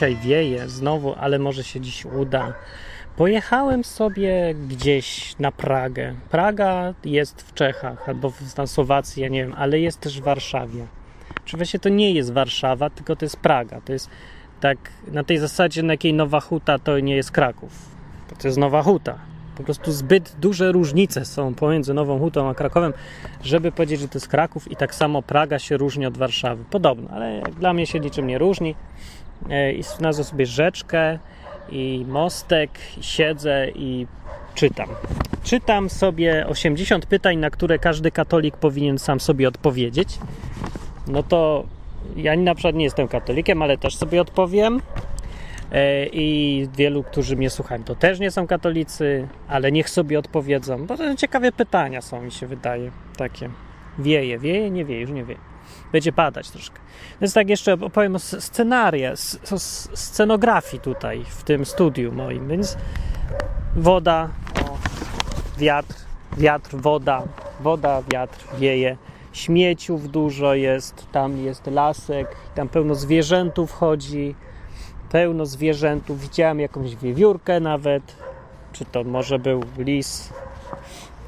dzisiaj wieje znowu, ale może się dziś uda. Pojechałem sobie gdzieś na Pragę. Praga jest w Czechach albo na Słowacji, ja nie wiem, ale jest też w Warszawie. Czy właśnie to nie jest Warszawa, tylko to jest Praga. To jest tak na tej zasadzie, na jakiej Nowa Huta to nie jest Kraków. To jest Nowa Huta. Po prostu zbyt duże różnice są pomiędzy Nową Hutą a Krakowem, żeby powiedzieć, że to jest Kraków i tak samo Praga się różni od Warszawy. Podobno, ale dla mnie się niczym nie różni. E, I znalazłem sobie rzeczkę i mostek, i siedzę i czytam. Czytam sobie 80 pytań, na które każdy katolik powinien sam sobie odpowiedzieć. No to ja na przykład nie jestem katolikiem, ale też sobie odpowiem. E, I wielu, którzy mnie słuchają, to też nie są katolicy, ale niech sobie odpowiedzą, bo to ciekawe pytania są, mi się wydaje, takie. Wieje, wieje, nie wieje, już nie wieje. Będzie padać troszkę. Więc tak jeszcze opowiem o scenarię, o scenografii tutaj, w tym studiu moim. Więc woda, wiatr, wiatr, woda, woda, wiatr, wieje. Śmieciów dużo jest, tam jest lasek, tam pełno zwierzętów chodzi pełno zwierzętów. Widziałem jakąś wiewiórkę nawet, czy to może był lis.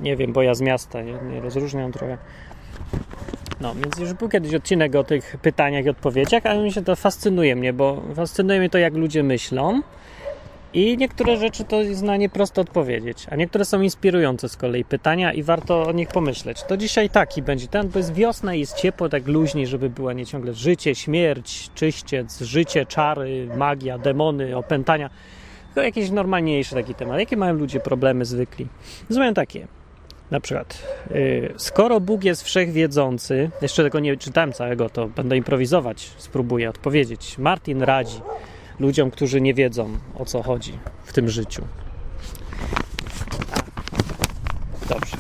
Nie wiem, bo ja z miasta nie, nie rozróżniam trochę. No, więc już był kiedyś odcinek o tych pytaniach i odpowiedziach, ale mi się to fascynuje mnie, bo fascynuje mnie to, jak ludzie myślą i niektóre rzeczy to jest na nie prosto odpowiedzieć, a niektóre są inspirujące z kolei pytania i warto o nich pomyśleć. To dzisiaj taki będzie ten, bo jest wiosna i jest ciepło, tak luźniej, żeby była nie ciągle życie, śmierć, czyściec, życie, czary, magia, demony, opętania. Tylko jakieś normalniejsze taki temat. Jakie mają ludzie problemy zwykli? Zmawiam takie. Na przykład, yy, skoro Bóg jest wszechwiedzący, jeszcze tego nie czytałem całego, to będę improwizować, spróbuję odpowiedzieć. Martin radzi, ludziom, którzy nie wiedzą o co chodzi w tym życiu. Dobrze.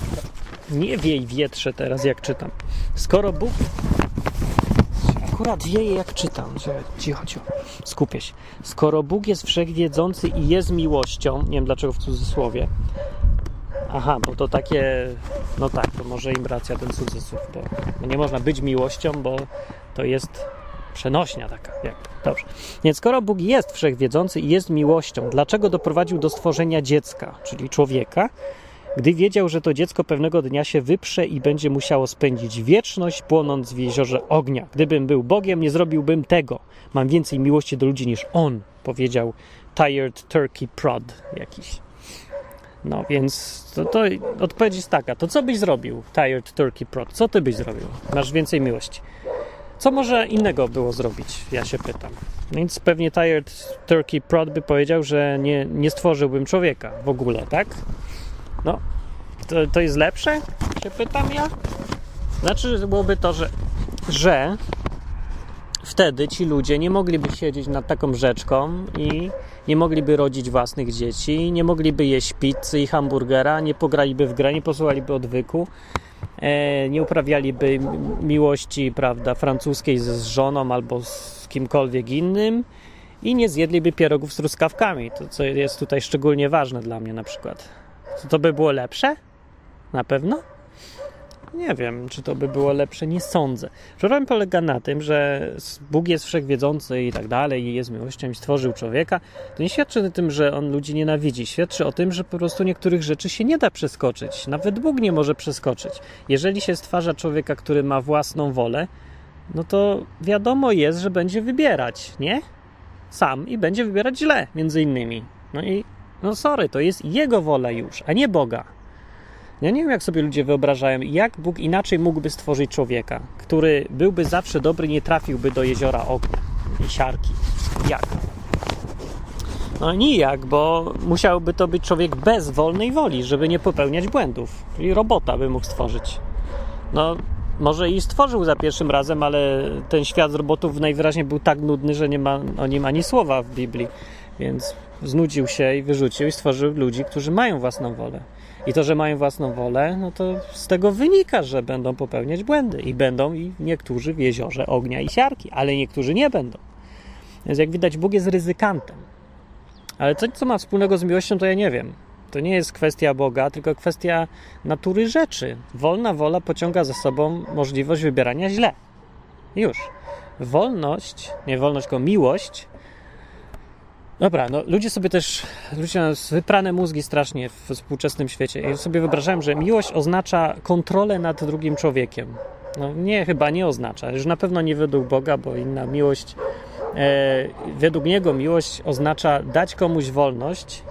Nie wiej wietrze teraz, jak czytam. Skoro Bóg. Akurat wieje, jak czytam, cicho, cicho, skupię się. Skoro Bóg jest wszechwiedzący i jest miłością, nie wiem dlaczego w cudzysłowie. Aha, bo to takie. No tak, to może im racja ten cudzysłów, bo nie można być miłością, bo to jest Przenośnia taka. Dobrze. Więc skoro Bóg jest wszechwiedzący i jest miłością, dlaczego doprowadził do stworzenia dziecka, czyli człowieka, gdy wiedział, że to dziecko pewnego dnia się wyprze i będzie musiało spędzić wieczność płonąc w jeziorze ognia. Gdybym był Bogiem, nie zrobiłbym tego. Mam więcej miłości do ludzi niż On, powiedział Tired Turkey Prod jakiś. No więc to, to odpowiedź jest taka. To co byś zrobił, Tired Turkey Prod? Co ty byś zrobił? Masz więcej miłości. Co może innego było zrobić? Ja się pytam. Więc pewnie Tired Turkey Prod by powiedział, że nie, nie stworzyłbym człowieka w ogóle, tak? No, to, to jest lepsze? Się pytam ja. Znaczy, byłoby to, że, że wtedy ci ludzie nie mogliby siedzieć nad taką rzeczką i nie mogliby rodzić własnych dzieci, nie mogliby jeść pizzy i hamburgera, nie pograliby w grę, nie posłuchaliby odwyku, E, nie uprawialiby miłości, prawda, francuskiej z żoną albo z kimkolwiek innym i nie zjedliby pierogów z truskawkami, to co jest tutaj szczególnie ważne dla mnie na przykład. To by było lepsze? Na pewno? Nie wiem, czy to by było lepsze, nie sądzę. Problem polega na tym, że Bóg jest wszechwiedzący i tak dalej, i jest miłością i stworzył człowieka. To nie świadczy o tym, że on ludzi nienawidzi. Świadczy o tym, że po prostu niektórych rzeczy się nie da przeskoczyć. Nawet Bóg nie może przeskoczyć. Jeżeli się stwarza człowieka, który ma własną wolę, no to wiadomo jest, że będzie wybierać, nie? Sam i będzie wybierać źle, między innymi. No i, no sorry, to jest jego wola już, a nie Boga. Ja nie wiem, jak sobie ludzie wyobrażają, jak Bóg inaczej mógłby stworzyć człowieka, który byłby zawsze dobry, nie trafiłby do jeziora ognia i siarki. Jak? No nijak, bo musiałby to być człowiek bez wolnej woli, żeby nie popełniać błędów. Czyli robota by mógł stworzyć. No, może i stworzył za pierwszym razem, ale ten świat robotów najwyraźniej był tak nudny, że nie ma o nim ani słowa w Biblii. Więc znudził się i wyrzucił i stworzył ludzi, którzy mają własną wolę. I to, że mają własną wolę, no to z tego wynika, że będą popełniać błędy. I będą i niektórzy w jeziorze ognia i siarki, ale niektórzy nie będą. Więc jak widać, Bóg jest ryzykantem. Ale co, co ma wspólnego z miłością, to ja nie wiem. To nie jest kwestia Boga, tylko kwestia natury rzeczy. Wolna wola pociąga za sobą możliwość wybierania źle. Już. Wolność, nie wolność, tylko miłość Dobra, no ludzie sobie też, ludzie mają wyprane mózgi strasznie w współczesnym świecie i sobie wyobrażałem, że miłość oznacza kontrolę nad drugim człowiekiem. No nie, chyba nie oznacza, już na pewno nie według Boga, bo inna miłość, e, według Niego miłość oznacza dać komuś wolność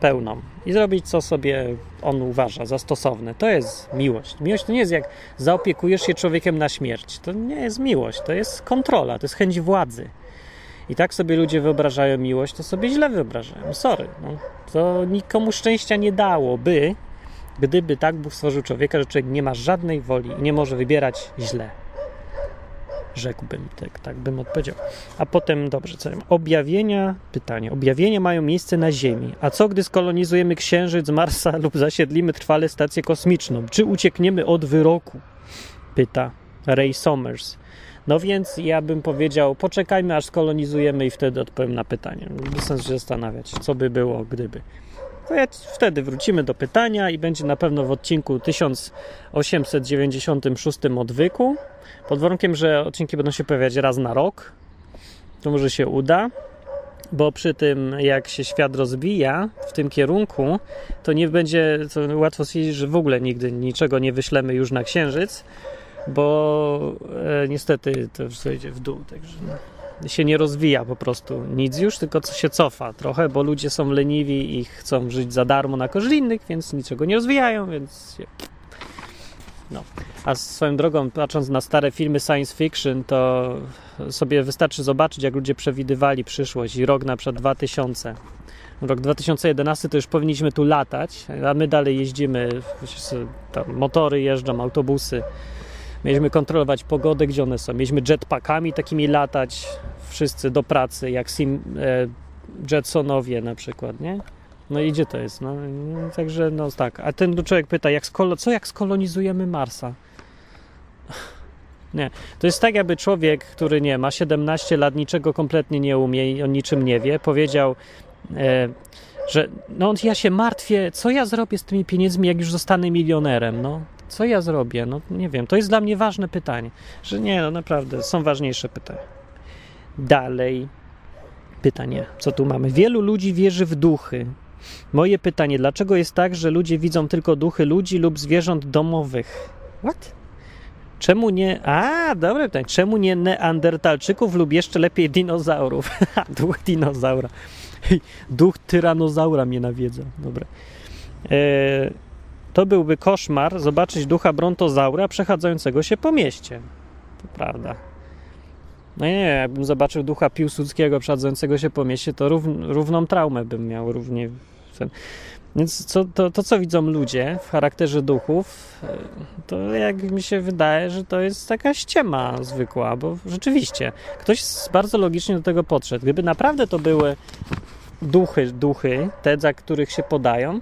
pełną i zrobić, co sobie on uważa za stosowne. To jest miłość. Miłość to nie jest jak zaopiekujesz się człowiekiem na śmierć. To nie jest miłość, to jest kontrola, to jest chęć władzy. I tak sobie ludzie wyobrażają miłość, to sobie źle wyobrażają. Sorry. No. To nikomu szczęścia nie dałoby, gdyby tak Bóg stworzył człowieka, że człowiek nie ma żadnej woli i nie może wybierać źle. Rzekłbym, tak, tak bym odpowiedział. A potem, dobrze, co Objawienia, pytanie. Objawienia mają miejsce na Ziemi. A co, gdy skolonizujemy Księżyc, Marsa lub zasiedlimy trwale stację kosmiczną? Czy uciekniemy od wyroku? Pyta Ray Somers. No więc ja bym powiedział, poczekajmy aż skolonizujemy i wtedy odpowiem na pytanie. Bez sensu się zastanawiać, co by było, gdyby. To ja wtedy wrócimy do pytania i będzie na pewno w odcinku 1896 odwyku. Pod warunkiem, że odcinki będą się pojawiać raz na rok. To może się uda, bo przy tym, jak się świat rozwija w tym kierunku, to nie będzie to łatwo stwierdzić, że w ogóle nigdy niczego nie wyślemy już na Księżyc bo e, niestety to już idzie w dół, także no, się nie rozwija po prostu nic już, tylko co się cofa trochę, bo ludzie są leniwi i chcą żyć za darmo na korzyść innych, więc niczego nie rozwijają, więc się... no. A swoją drogą, patrząc na stare filmy science fiction, to sobie wystarczy zobaczyć, jak ludzie przewidywali przyszłość i rok na przykład 2000 rok 2011 to już powinniśmy tu latać, a my dalej jeździmy, motory jeżdżą, autobusy, Mieliśmy kontrolować pogodę, gdzie one są. Mieliśmy jetpackami takimi latać wszyscy do pracy, jak Sim, e, Jetsonowie na przykład, nie? No i gdzie to jest? No, także, no tak. A ten człowiek pyta, jak skolo, co jak skolonizujemy Marsa? Nie. To jest tak, jakby człowiek, który nie ma 17 lat, niczego kompletnie nie umie i o niczym nie wie, powiedział, e, że no ja się martwię, co ja zrobię z tymi pieniędzmi, jak już zostanę milionerem, no. Co ja zrobię? No nie wiem. To jest dla mnie ważne pytanie. Że nie, no naprawdę, są ważniejsze pytania. Dalej. Pytanie, co tu mamy? Wielu ludzi wierzy w duchy. Moje pytanie, dlaczego jest tak, że ludzie widzą tylko duchy ludzi lub zwierząt domowych? What? Czemu nie. A, dobre pytanie. Czemu nie neandertalczyków lub jeszcze lepiej dinozaurów? Duch dinozaura. Duch tyranozaura mnie nawiedza. Dobra. Eee, to byłby koszmar zobaczyć ducha brontozaura przechadzającego się po mieście. To prawda. No nie, jakbym zobaczył ducha Piłsudskiego przechadzającego się po mieście, to równ, równą traumę bym miał równie. Więc co, to, to, co widzą ludzie w charakterze duchów, to jak mi się wydaje, że to jest taka ściema zwykła, bo rzeczywiście ktoś bardzo logicznie do tego podszedł. Gdyby naprawdę to były duchy, duchy, te, za których się podają,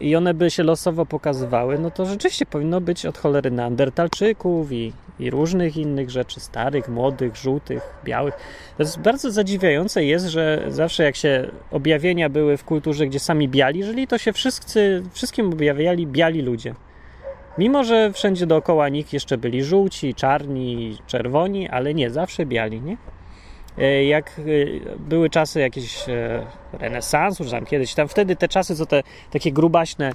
i one by się losowo pokazywały, no to rzeczywiście powinno być od cholery neandertalczyków i, i różnych innych rzeczy, starych, młodych, żółtych, białych. To jest bardzo zadziwiające jest, że zawsze jak się objawienia były w kulturze, gdzie sami biali, jeżeli to się wszyscy, wszystkim objawiali biali ludzie. Mimo, że wszędzie dookoła nich jeszcze byli żółci, czarni, czerwoni, ale nie, zawsze biali, nie? E, jak e, były czasy jakieś e, renesansu, czy tam kiedyś, tam wtedy te czasy, co te takie grubaśne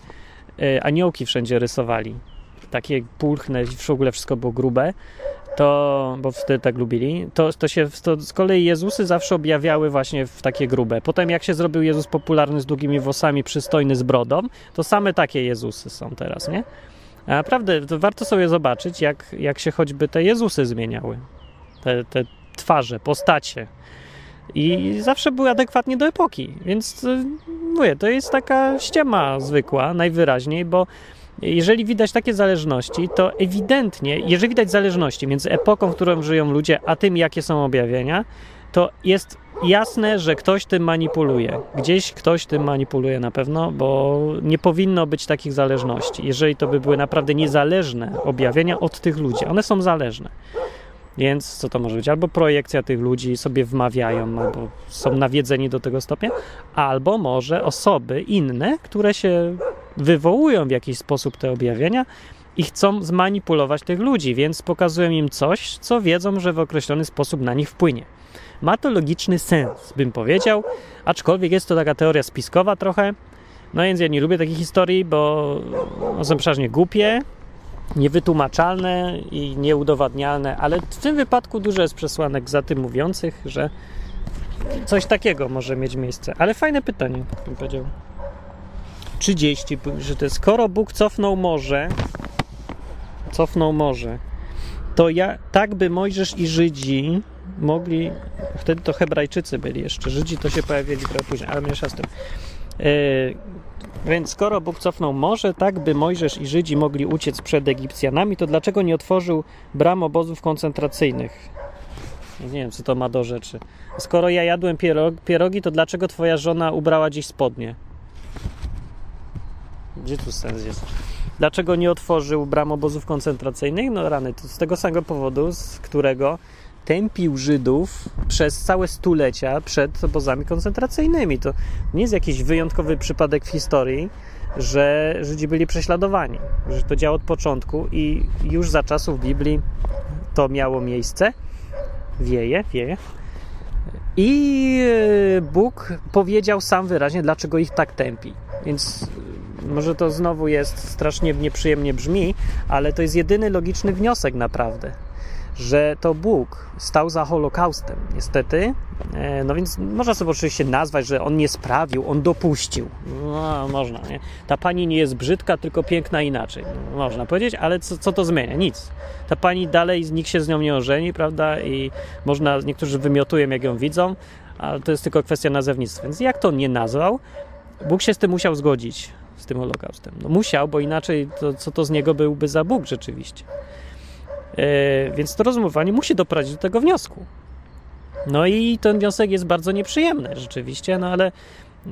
aniołki wszędzie rysowali, takie pulchne, w ogóle wszystko było grube, to, bo wtedy tak lubili, to, to się to z kolei Jezusy zawsze objawiały właśnie w takie grube. Potem jak się zrobił Jezus popularny z długimi włosami, przystojny z brodą, to same takie Jezusy są teraz, nie? A naprawdę, warto sobie zobaczyć, jak, jak się choćby te Jezusy zmieniały. Te, te twarze, postacie. I zawsze były adekwatnie do epoki. Więc y, mówię, to jest taka ściema zwykła, najwyraźniej, bo jeżeli widać takie zależności, to ewidentnie, jeżeli widać zależności między epoką, w którą żyją ludzie, a tym, jakie są objawienia, to jest jasne, że ktoś tym manipuluje. Gdzieś ktoś tym manipuluje na pewno, bo nie powinno być takich zależności. Jeżeli to by były naprawdę niezależne objawienia od tych ludzi, one są zależne. Więc co to może być? Albo projekcja tych ludzi sobie wmawiają, albo są nawiedzeni do tego stopnia, albo może osoby inne, które się wywołują w jakiś sposób te objawienia i chcą zmanipulować tych ludzi, więc pokazują im coś, co wiedzą, że w określony sposób na nich wpłynie. Ma to logiczny sens, bym powiedział, aczkolwiek jest to taka teoria spiskowa trochę. No więc ja nie lubię takich historii, bo no, są przeważnie głupie, niewytłumaczalne i nieudowadnialne, ale w tym wypadku dużo jest przesłanek za tym mówiących, że coś takiego może mieć miejsce. Ale fajne pytanie, bym powiedział. 30, że to jest, skoro Bóg cofnął morze, cofnął morze, to ja, tak by Mojżesz i Żydzi mogli, wtedy to Hebrajczycy byli jeszcze, Żydzi to się pojawili trochę później, ale mniejsza z tym. Yy, więc skoro Bóg cofnął morze, tak by Mojżesz i Żydzi mogli uciec przed Egipcjanami, to dlaczego nie otworzył bram obozów koncentracyjnych? Nie wiem, co to ma do rzeczy. Skoro ja jadłem pierogi, to dlaczego twoja żona ubrała dziś spodnie? Gdzie tu sens jest? Dlaczego nie otworzył bram obozów koncentracyjnych? No rany, to z tego samego powodu, z którego tępił Żydów przez całe stulecia przed obozami koncentracyjnymi. To nie jest jakiś wyjątkowy przypadek w historii, że Żydzi byli prześladowani, że to działo od początku i już za czasów Biblii to miało miejsce. Wieje, wieje. I e, Bóg powiedział sam wyraźnie, dlaczego ich tak tępi. Więc może to znowu jest strasznie nieprzyjemnie brzmi, ale to jest jedyny logiczny wniosek naprawdę, że to Bóg stał za Holokaustem, niestety. E, no więc można sobie oczywiście nazwać, że on nie sprawił, on dopuścił. No, można, nie? Ta pani nie jest brzydka, tylko piękna inaczej. Można powiedzieć, ale co, co to zmienia? Nic. Ta pani dalej, nikt się z nią nie ożeni, prawda? I można, niektórzy wymiotują, jak ją widzą, ale to jest tylko kwestia nazewnictwa. Więc jak to nie nazwał, Bóg się z tym musiał zgodzić z tym Holokaustem. No musiał, bo inaczej to, co to z niego byłby za Bóg rzeczywiście. E, więc to rozumowanie musi doprowadzić do tego wniosku. No i ten wniosek jest bardzo nieprzyjemny rzeczywiście, no ale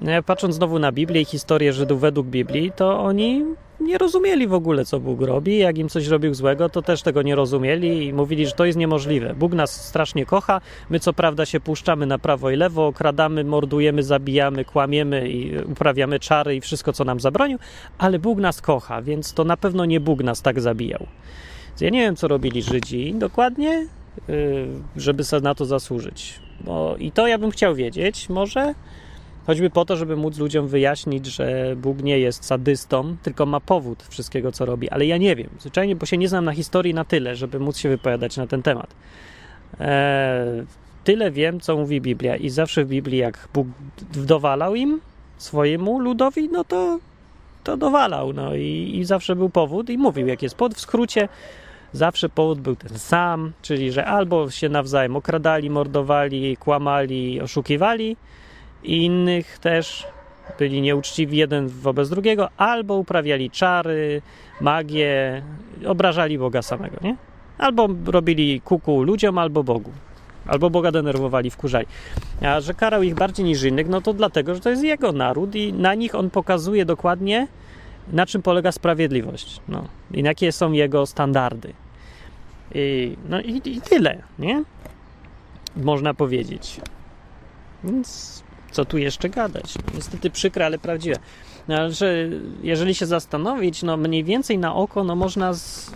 e, patrząc znowu na Biblię i historię Żydów według Biblii, to oni nie rozumieli w ogóle, co Bóg robi. Jak im coś robił złego, to też tego nie rozumieli i mówili, że to jest niemożliwe. Bóg nas strasznie kocha. My, co prawda, się puszczamy na prawo i lewo, okradamy, mordujemy, zabijamy, kłamiemy i uprawiamy czary i wszystko, co nam zabronił, ale Bóg nas kocha, więc to na pewno nie Bóg nas tak zabijał. Ja nie wiem, co robili Żydzi dokładnie, y, żeby sobie na to zasłużyć. Bo I to ja bym chciał wiedzieć, może Choćby po to, żeby móc ludziom wyjaśnić, że Bóg nie jest sadystą, tylko ma powód wszystkiego, co robi. Ale ja nie wiem, zwyczajnie, bo się nie znam na historii na tyle, żeby móc się wypowiadać na ten temat. Eee, tyle wiem, co mówi Biblia, i zawsze w Biblii, jak Bóg dowalał im, swojemu ludowi, no to, to dowalał. No i, i zawsze był powód, i mówił, jak jest powód. W skrócie, zawsze powód był ten sam, czyli że albo się nawzajem okradali, mordowali, kłamali, oszukiwali i innych też byli nieuczciwi jeden wobec drugiego, albo uprawiali czary, magię, obrażali Boga samego, nie? Albo robili kuku ludziom, albo Bogu. Albo Boga denerwowali, wkurzali. A że karał ich bardziej niż innych, no to dlatego, że to jest jego naród i na nich on pokazuje dokładnie, na czym polega sprawiedliwość. No. I jakie są jego standardy. I, no i, i tyle, nie? Można powiedzieć. Więc co tu jeszcze gadać? Niestety przykre, ale prawdziwe. No, że jeżeli się zastanowić, no mniej więcej na oko, no można, z,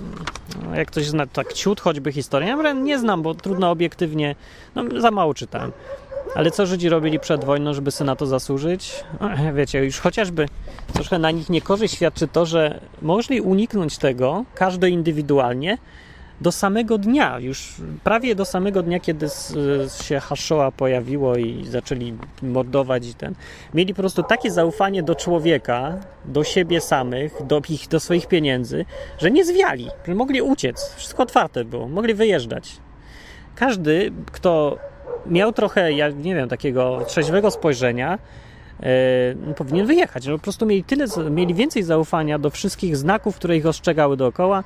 no, jak ktoś zna tak ciut choćby historię, ja nie znam, bo trudno obiektywnie, no za mało czytałem. Ale co Żydzi robili przed wojną, żeby sobie na to zasłużyć? No, wiecie, już chociażby troszkę na nich niekorzyść świadczy to, że mogli uniknąć tego, każdy indywidualnie, do samego dnia, już prawie do samego dnia, kiedy się Haszoa pojawiło i zaczęli mordować i ten, mieli po prostu takie zaufanie do człowieka, do siebie samych, do, ich, do swoich pieniędzy, że nie zwiali, że mogli uciec. Wszystko otwarte było, mogli wyjeżdżać. Każdy, kto miał trochę, ja nie wiem, takiego trzeźwego spojrzenia, e, powinien wyjechać. No, po prostu mieli tyle, mieli więcej zaufania do wszystkich znaków, które ich ostrzegały dookoła,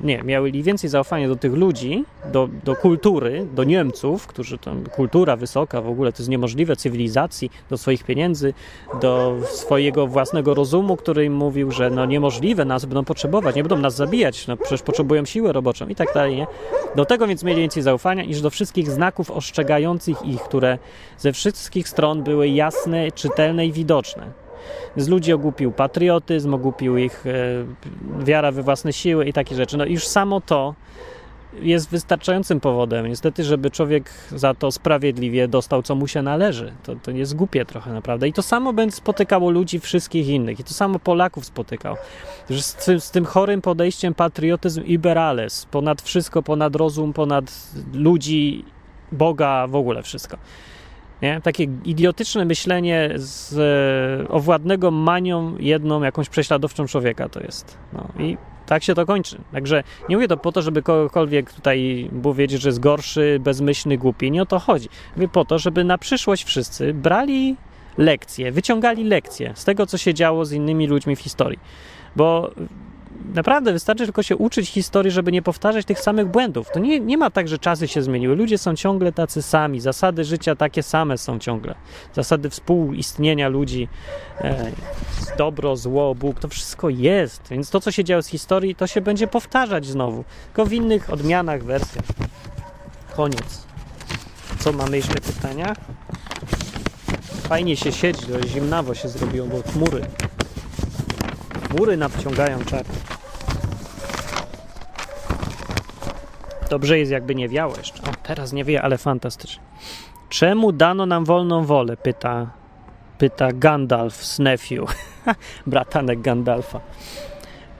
nie, mieli więcej zaufania do tych ludzi, do, do kultury, do Niemców, którzy tam, kultura wysoka, w ogóle to jest niemożliwe, cywilizacji, do swoich pieniędzy, do swojego własnego rozumu, który im mówił, że no niemożliwe, nas będą potrzebować, nie będą nas zabijać, no przecież potrzebują siłę roboczą i tak dalej, nie? Do tego więc mieli więcej zaufania niż do wszystkich znaków ostrzegających ich, które ze wszystkich stron były jasne, czytelne i widoczne. Z ludzi ogłupił patriotyzm, ogłupił ich e, wiara we własne siły i takie rzeczy. No już samo to jest wystarczającym powodem, niestety, żeby człowiek za to sprawiedliwie dostał, co mu się należy. To, to jest głupie trochę naprawdę. I to samo będzie spotykało ludzi wszystkich innych. I to samo Polaków spotykał. Z, tym- z tym chorym podejściem patriotyzm iberales, ponad wszystko, ponad rozum, ponad ludzi, Boga, w ogóle wszystko. Nie? Takie idiotyczne myślenie z e, owładnego manią jedną jakąś prześladowczą człowieka to jest. No i tak się to kończy. Także nie mówię to po to, żeby kogokolwiek tutaj było wiedzieć, że jest gorszy, bezmyślny, głupi. Nie o to chodzi. Mówię po to, żeby na przyszłość wszyscy brali lekcje, wyciągali lekcje z tego, co się działo z innymi ludźmi w historii. Bo naprawdę wystarczy tylko się uczyć historii, żeby nie powtarzać tych samych błędów. To nie, nie ma tak, że czasy się zmieniły. Ludzie są ciągle tacy sami. Zasady życia takie same są ciągle. Zasady współistnienia ludzi, e, dobro, zło, Bóg, to wszystko jest. Więc to, co się działo z historii, to się będzie powtarzać znowu. Tylko w innych odmianach, wersjach. Koniec. Co mamy jeszcze pytania? Fajnie się siedzi, zimnawo się zrobiło, bo chmury. Chmury nadciągają czarne. Dobrze jest, jakby nie wiało jeszcze. O, teraz nie wie, ale fantastycznie. Czemu dano nam wolną wolę? Pyta, pyta Gandalf z Nephew, bratanek Gandalfa.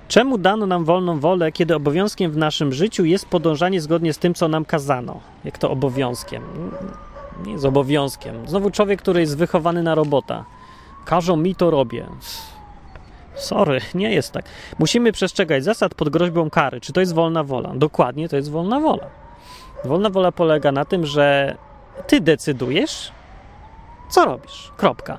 Czemu dano nam wolną wolę, kiedy obowiązkiem w naszym życiu jest podążanie zgodnie z tym, co nam kazano? Jak to obowiązkiem? Nie jest obowiązkiem. Znowu człowiek, który jest wychowany na robota. Każą mi to robię. Sorry, nie jest tak. Musimy przestrzegać zasad pod groźbą kary. Czy to jest wolna wola? Dokładnie, to jest wolna wola. Wolna wola polega na tym, że ty decydujesz, co robisz. Kropka.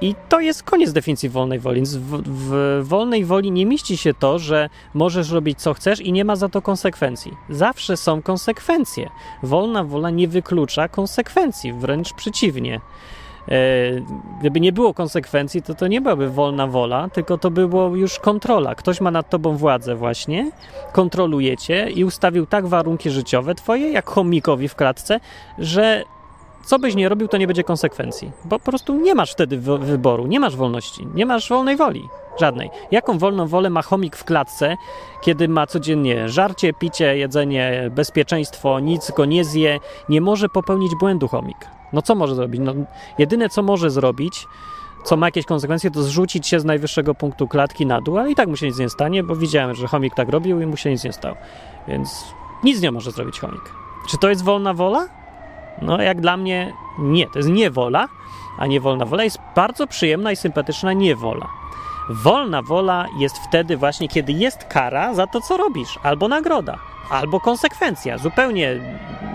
I to jest koniec definicji wolnej woli. W, w wolnej woli nie mieści się to, że możesz robić co chcesz i nie ma za to konsekwencji. Zawsze są konsekwencje. Wolna wola nie wyklucza konsekwencji, wręcz przeciwnie. E, gdyby nie było konsekwencji, to to nie byłaby wolna wola, tylko to by było już kontrola. Ktoś ma nad tobą władzę właśnie, kontroluje cię i ustawił tak warunki życiowe twoje, jak chomikowi w klatce, że co byś nie robił, to nie będzie konsekwencji. Bo po prostu nie masz wtedy wy- wyboru, nie masz wolności, nie masz wolnej woli. Żadnej. Jaką wolną wolę ma chomik w klatce, kiedy ma codziennie żarcie, picie, jedzenie, bezpieczeństwo, nic go nie zje, nie może popełnić błędu chomik. No co może zrobić? No, jedyne co może zrobić, co ma jakieś konsekwencje, to zrzucić się z najwyższego punktu klatki na dół, ale i tak mu się nic nie stanie, bo widziałem, że chomik tak robił i mu się nic nie stało. Więc nic nie może zrobić chomik. Czy to jest wolna wola? No, jak dla mnie nie. To jest niewola, a nie wolna wola. Jest bardzo przyjemna i sympatyczna niewola. Wolna wola jest wtedy właśnie, kiedy jest kara za to, co robisz, albo nagroda, albo konsekwencja, zupełnie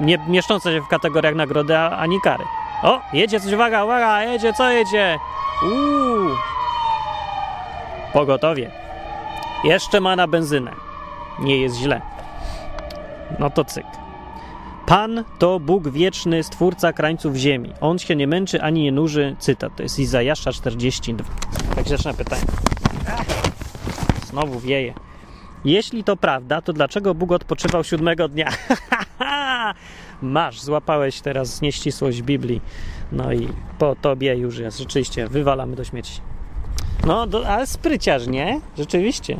nie mieszcząca się w kategoriach nagrody ani kary. O, jedzie coś, uwaga, uwaga, jedzie, co jedzie? Uuu. Pogotowie. Jeszcze ma na benzynę. Nie jest źle. No to cyk. Pan to Bóg wieczny, stwórca krańców ziemi. On się nie męczy ani nie nuży. Cytat, to jest Izajasza 42. Tak zacznę pytanie. Znowu wieje. Jeśli to prawda, to dlaczego Bóg odpoczywał siódmego dnia? Masz, złapałeś teraz nieścisłość Biblii. No i po tobie już jest. Rzeczywiście, wywalamy do śmieci. No, do, ale spryciarz, nie? Rzeczywiście.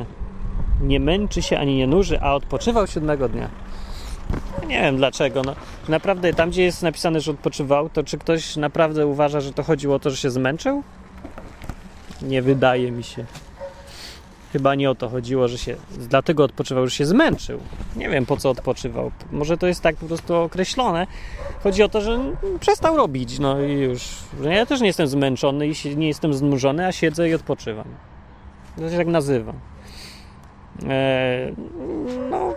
Nie męczy się ani nie nuży, a odpoczywał siódmego dnia. Nie wiem dlaczego. No, naprawdę tam, gdzie jest napisane, że odpoczywał, to czy ktoś naprawdę uważa, że to chodziło o to, że się zmęczył? Nie wydaje mi się. Chyba nie o to chodziło, że się. Dlatego odpoczywał, że się zmęczył. Nie wiem po co odpoczywał. Może to jest tak po prostu określone. Chodzi o to, że przestał robić. No i już. Ja też nie jestem zmęczony i nie jestem znużony, a siedzę i odpoczywam. To się tak nazywa. Eee, no,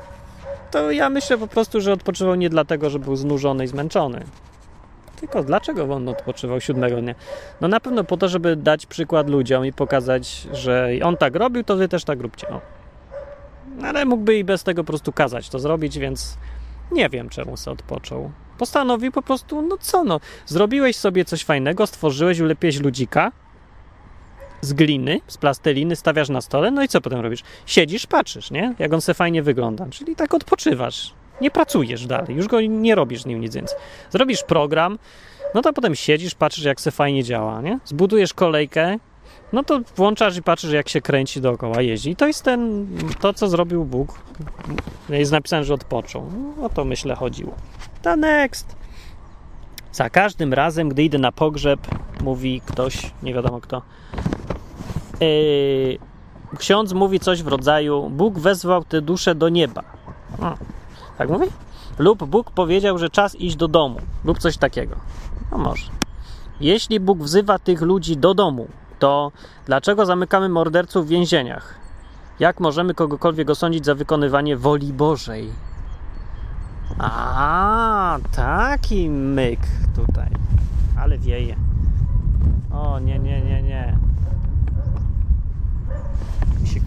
to ja myślę po prostu, że odpoczywał nie dlatego, że był znużony i zmęczony. Tylko dlaczego on odpoczywał siódmego dnia? No na pewno po to, żeby dać przykład ludziom i pokazać, że on tak robił, to wy też tak róbcie. O. Ale mógłby i bez tego po prostu kazać to zrobić, więc nie wiem, czemu se odpoczął. Postanowił po prostu, no co no, zrobiłeś sobie coś fajnego, stworzyłeś, ulepiłeś ludzika z gliny, z plasteliny, stawiasz na stole, no i co potem robisz? Siedzisz, patrzysz, nie? Jak on se fajnie wygląda, czyli tak odpoczywasz. Nie pracujesz dalej, już go nie robisz z nim nic więcej. Zrobisz program, no to potem siedzisz, patrzysz jak se fajnie działa, nie? Zbudujesz kolejkę, no to włączasz i patrzysz, jak się kręci dookoła, jeździ. I to jest ten, to, co zrobił Bóg. Jest napisane, że odpoczął. No, o to myślę chodziło. To next. Za każdym razem, gdy idę na pogrzeb, mówi ktoś, nie wiadomo kto, ksiądz mówi coś w rodzaju: Bóg wezwał tę duszę do nieba. Tak mówi? Lub Bóg powiedział, że czas iść do domu, lub coś takiego. No może. Jeśli Bóg wzywa tych ludzi do domu, to dlaczego zamykamy morderców w więzieniach? Jak możemy kogokolwiek osądzić za wykonywanie woli Bożej? A, taki myk tutaj. Ale wieje. O, nie, nie, nie, nie.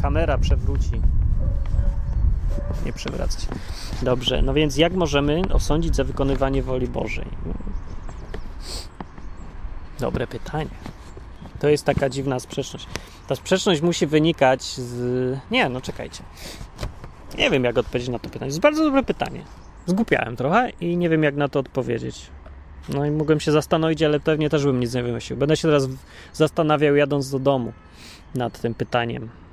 Kamera przewróci. Nie przewraca się. Dobrze, no więc jak możemy osądzić za wykonywanie woli Bożej? Dobre pytanie. To jest taka dziwna sprzeczność. Ta sprzeczność musi wynikać z. Nie, no czekajcie. Nie wiem, jak odpowiedzieć na to pytanie. To jest bardzo dobre pytanie. Zgłupiałem trochę i nie wiem, jak na to odpowiedzieć. No i mogłem się zastanowić, ale pewnie też bym nic nie wymyślił. Będę się teraz zastanawiał, jadąc do domu, nad tym pytaniem.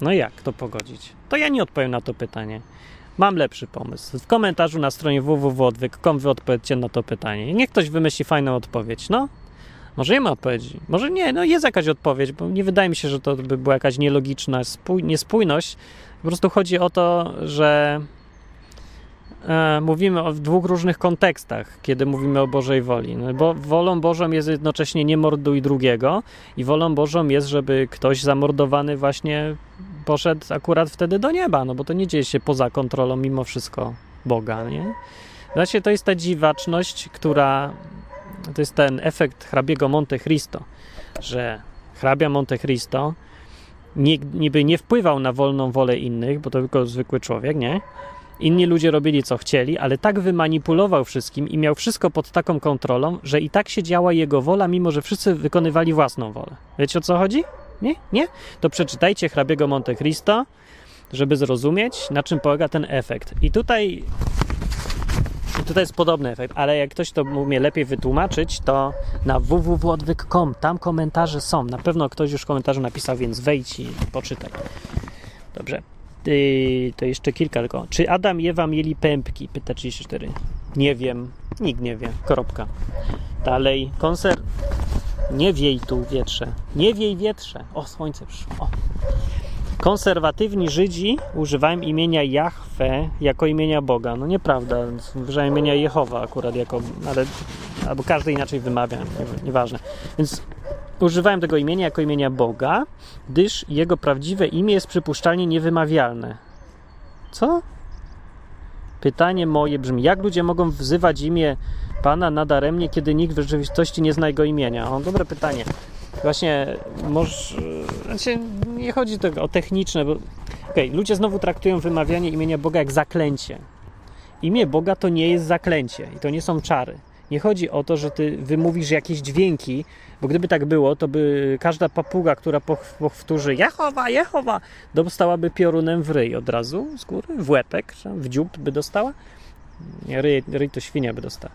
No jak to pogodzić? To ja nie odpowiem na to pytanie. Mam lepszy pomysł. W komentarzu na stronie www.odwyk.com wy odpowiedzcie na to pytanie. Niech ktoś wymyśli fajną odpowiedź. No, może nie ma odpowiedzi. Może nie, no jest jakaś odpowiedź, bo nie wydaje mi się, że to by była jakaś nielogiczna spój- niespójność. Po prostu chodzi o to, że e, mówimy o w dwóch różnych kontekstach, kiedy mówimy o Bożej woli. No, bo wolą Bożą jest jednocześnie nie morduj drugiego i wolą Bożą jest, żeby ktoś zamordowany właśnie poszedł akurat wtedy do nieba, no bo to nie dzieje się poza kontrolą mimo wszystko Boga, nie? Właśnie to jest ta dziwaczność, która to jest ten efekt hrabiego Monte Cristo, że hrabia Monte Cristo niby nie wpływał na wolną wolę innych, bo to tylko zwykły człowiek, nie? Inni ludzie robili co chcieli, ale tak wymanipulował wszystkim i miał wszystko pod taką kontrolą, że i tak się działa jego wola, mimo że wszyscy wykonywali własną wolę. Wiecie o co chodzi? Nie? Nie? To przeczytajcie hrabiego Monte Cristo, żeby zrozumieć, na czym polega ten efekt. I tutaj i tutaj jest podobny efekt, ale jak ktoś to umie lepiej wytłumaczyć, to na www.odwyk.com, tam komentarze są. Na pewno ktoś już komentarze napisał, więc wejdź i poczytaj. Dobrze. Yy, to jeszcze kilka tylko. Czy Adam i Ewa mieli pępki? Pyta 34. Nie wiem. Nikt nie wie. Kropka. Dalej. Konser... Nie wiej tu wietrze. Nie wiej wietrze. O, słońce przyszło. Konserwatywni Żydzi używają imienia Jahwe jako imienia Boga. No nieprawda, używają imienia Jehowa akurat jako, ale albo każdy inaczej wymawia, nie, nieważne. Więc używają tego imienia jako imienia Boga, gdyż jego prawdziwe imię jest przypuszczalnie niewymawialne. Co? Pytanie moje brzmi, jak ludzie mogą wzywać imię Pana nadaremnie, kiedy nikt w rzeczywistości nie zna jego imienia? O, dobre pytanie. Właśnie, może, znaczy nie chodzi o techniczne, bo okay, ludzie znowu traktują wymawianie imienia Boga jak zaklęcie. Imię Boga to nie jest zaklęcie i to nie są czary. Nie chodzi o to, że ty wymówisz jakieś dźwięki, bo gdyby tak było, to by każda papuga, która powtórzy Jehowa, Jehowa, dostałaby piorunem w ryj od razu z góry, w łepek, w dziób by dostała. Ryj, ryj to świnia by dostała.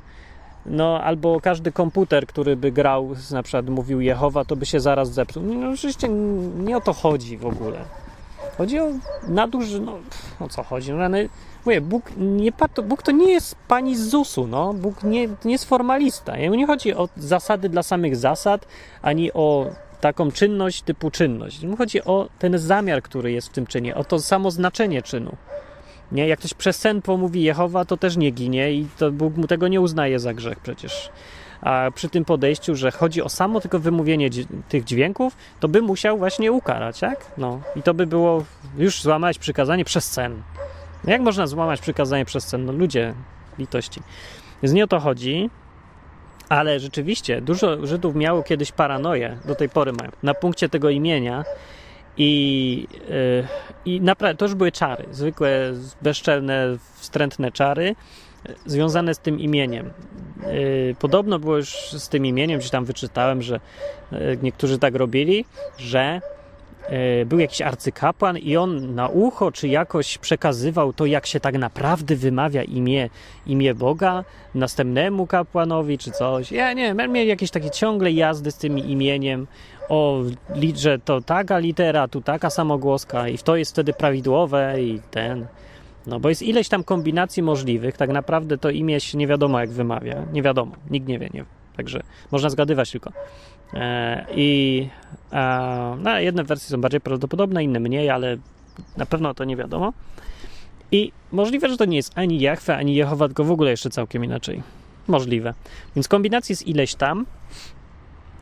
No, albo każdy komputer, który by grał, na przykład mówił Jehowa, to by się zaraz zepsuł. No, oczywiście nie o to chodzi w ogóle. Chodzi o naduży, no, o co chodzi? No, ale, mówię, Bóg, nie, Bóg to nie jest pani z ZUS-u, no. Bóg nie, nie jest formalista. Jemu nie chodzi o zasady dla samych zasad, ani o taką czynność typu czynność. Mu chodzi o ten zamiar, który jest w tym czynie, o to samo znaczenie czynu. Nie? Jak ktoś przez sen pomówi Jehowa, to też nie ginie i to Bóg mu tego nie uznaje za grzech przecież. A przy tym podejściu, że chodzi o samo tylko wymówienie tych dźwięków, to by musiał właśnie ukarać, tak? No. I to by było już złamać przykazanie przez sen. No jak można złamać przykazanie przez sen? No ludzie, litości. Więc nie o to chodzi, ale rzeczywiście dużo Żydów miało kiedyś paranoję, do tej pory mają, na punkcie tego imienia, i, yy, i naprawdę to już były czary, zwykłe, bezczelne, wstrętne czary e, związane z tym imieniem. Yy, podobno było już z tym imieniem, gdzieś tam wyczytałem, że yy, niektórzy tak robili, że był jakiś arcykapłan i on na ucho czy jakoś przekazywał to, jak się tak naprawdę wymawia imię, imię Boga następnemu kapłanowi czy coś. Ja nie wiem, mieli jakieś takie ciągle jazdy z tym imieniem o, że to taka litera, tu taka samogłoska i to jest wtedy prawidłowe i ten. No bo jest ileś tam kombinacji możliwych, tak naprawdę to imię się nie wiadomo jak wymawia, nie wiadomo, nikt nie wie, nie. Także można zgadywać tylko. E, I e, no, jedne wersje są bardziej prawdopodobne, inne mniej, ale na pewno to nie wiadomo. I możliwe, że to nie jest ani Jachwę, ani Jehowa, tylko w ogóle jeszcze całkiem inaczej. Możliwe. Więc kombinacji jest ileś tam.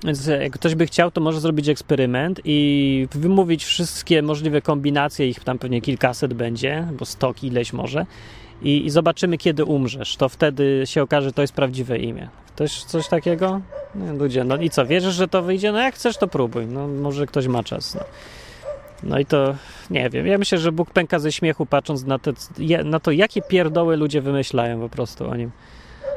Więc jak ktoś by chciał, to może zrobić eksperyment i wymówić wszystkie możliwe kombinacje, ich tam pewnie kilkaset będzie, bo stok ileś może. I, i zobaczymy, kiedy umrzesz. To wtedy się okaże, że to jest prawdziwe imię. Ktoś coś takiego? No, ludzie, no i co, wierzysz, że to wyjdzie? No jak chcesz, to próbuj. No może ktoś ma czas. No. No i to nie wiem. Ja myślę, że Bóg pęka ze śmiechu, patrząc na, te, na to, jakie pierdoły ludzie wymyślają po prostu o nim.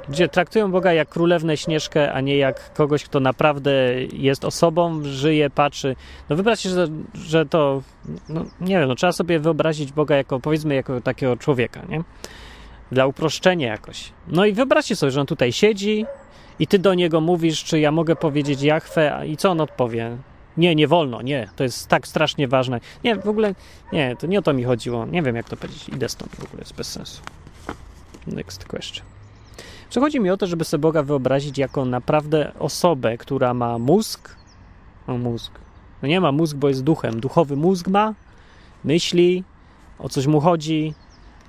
Ludzie traktują Boga jak królewnę Śnieżkę, a nie jak kogoś, kto naprawdę jest osobą, żyje, patrzy. No wyobraźcie, że, że to, no nie wiem, no trzeba sobie wyobrazić Boga jako, powiedzmy, jako takiego człowieka, nie? Dla uproszczenia jakoś. No i wyobraźcie sobie, że on tutaj siedzi i ty do niego mówisz, czy ja mogę powiedzieć Jachwę, i co on odpowie? Nie, nie wolno, nie, to jest tak strasznie ważne. Nie, w ogóle, nie, to nie o to mi chodziło. Nie wiem, jak to powiedzieć. Idę stąd w ogóle, jest bez sensu. Next question. Przechodzi mi o to, żeby sobie Boga wyobrazić jako naprawdę osobę, która ma mózg. No mózg. No nie ma mózg, bo jest duchem. Duchowy mózg ma, myśli, o coś mu chodzi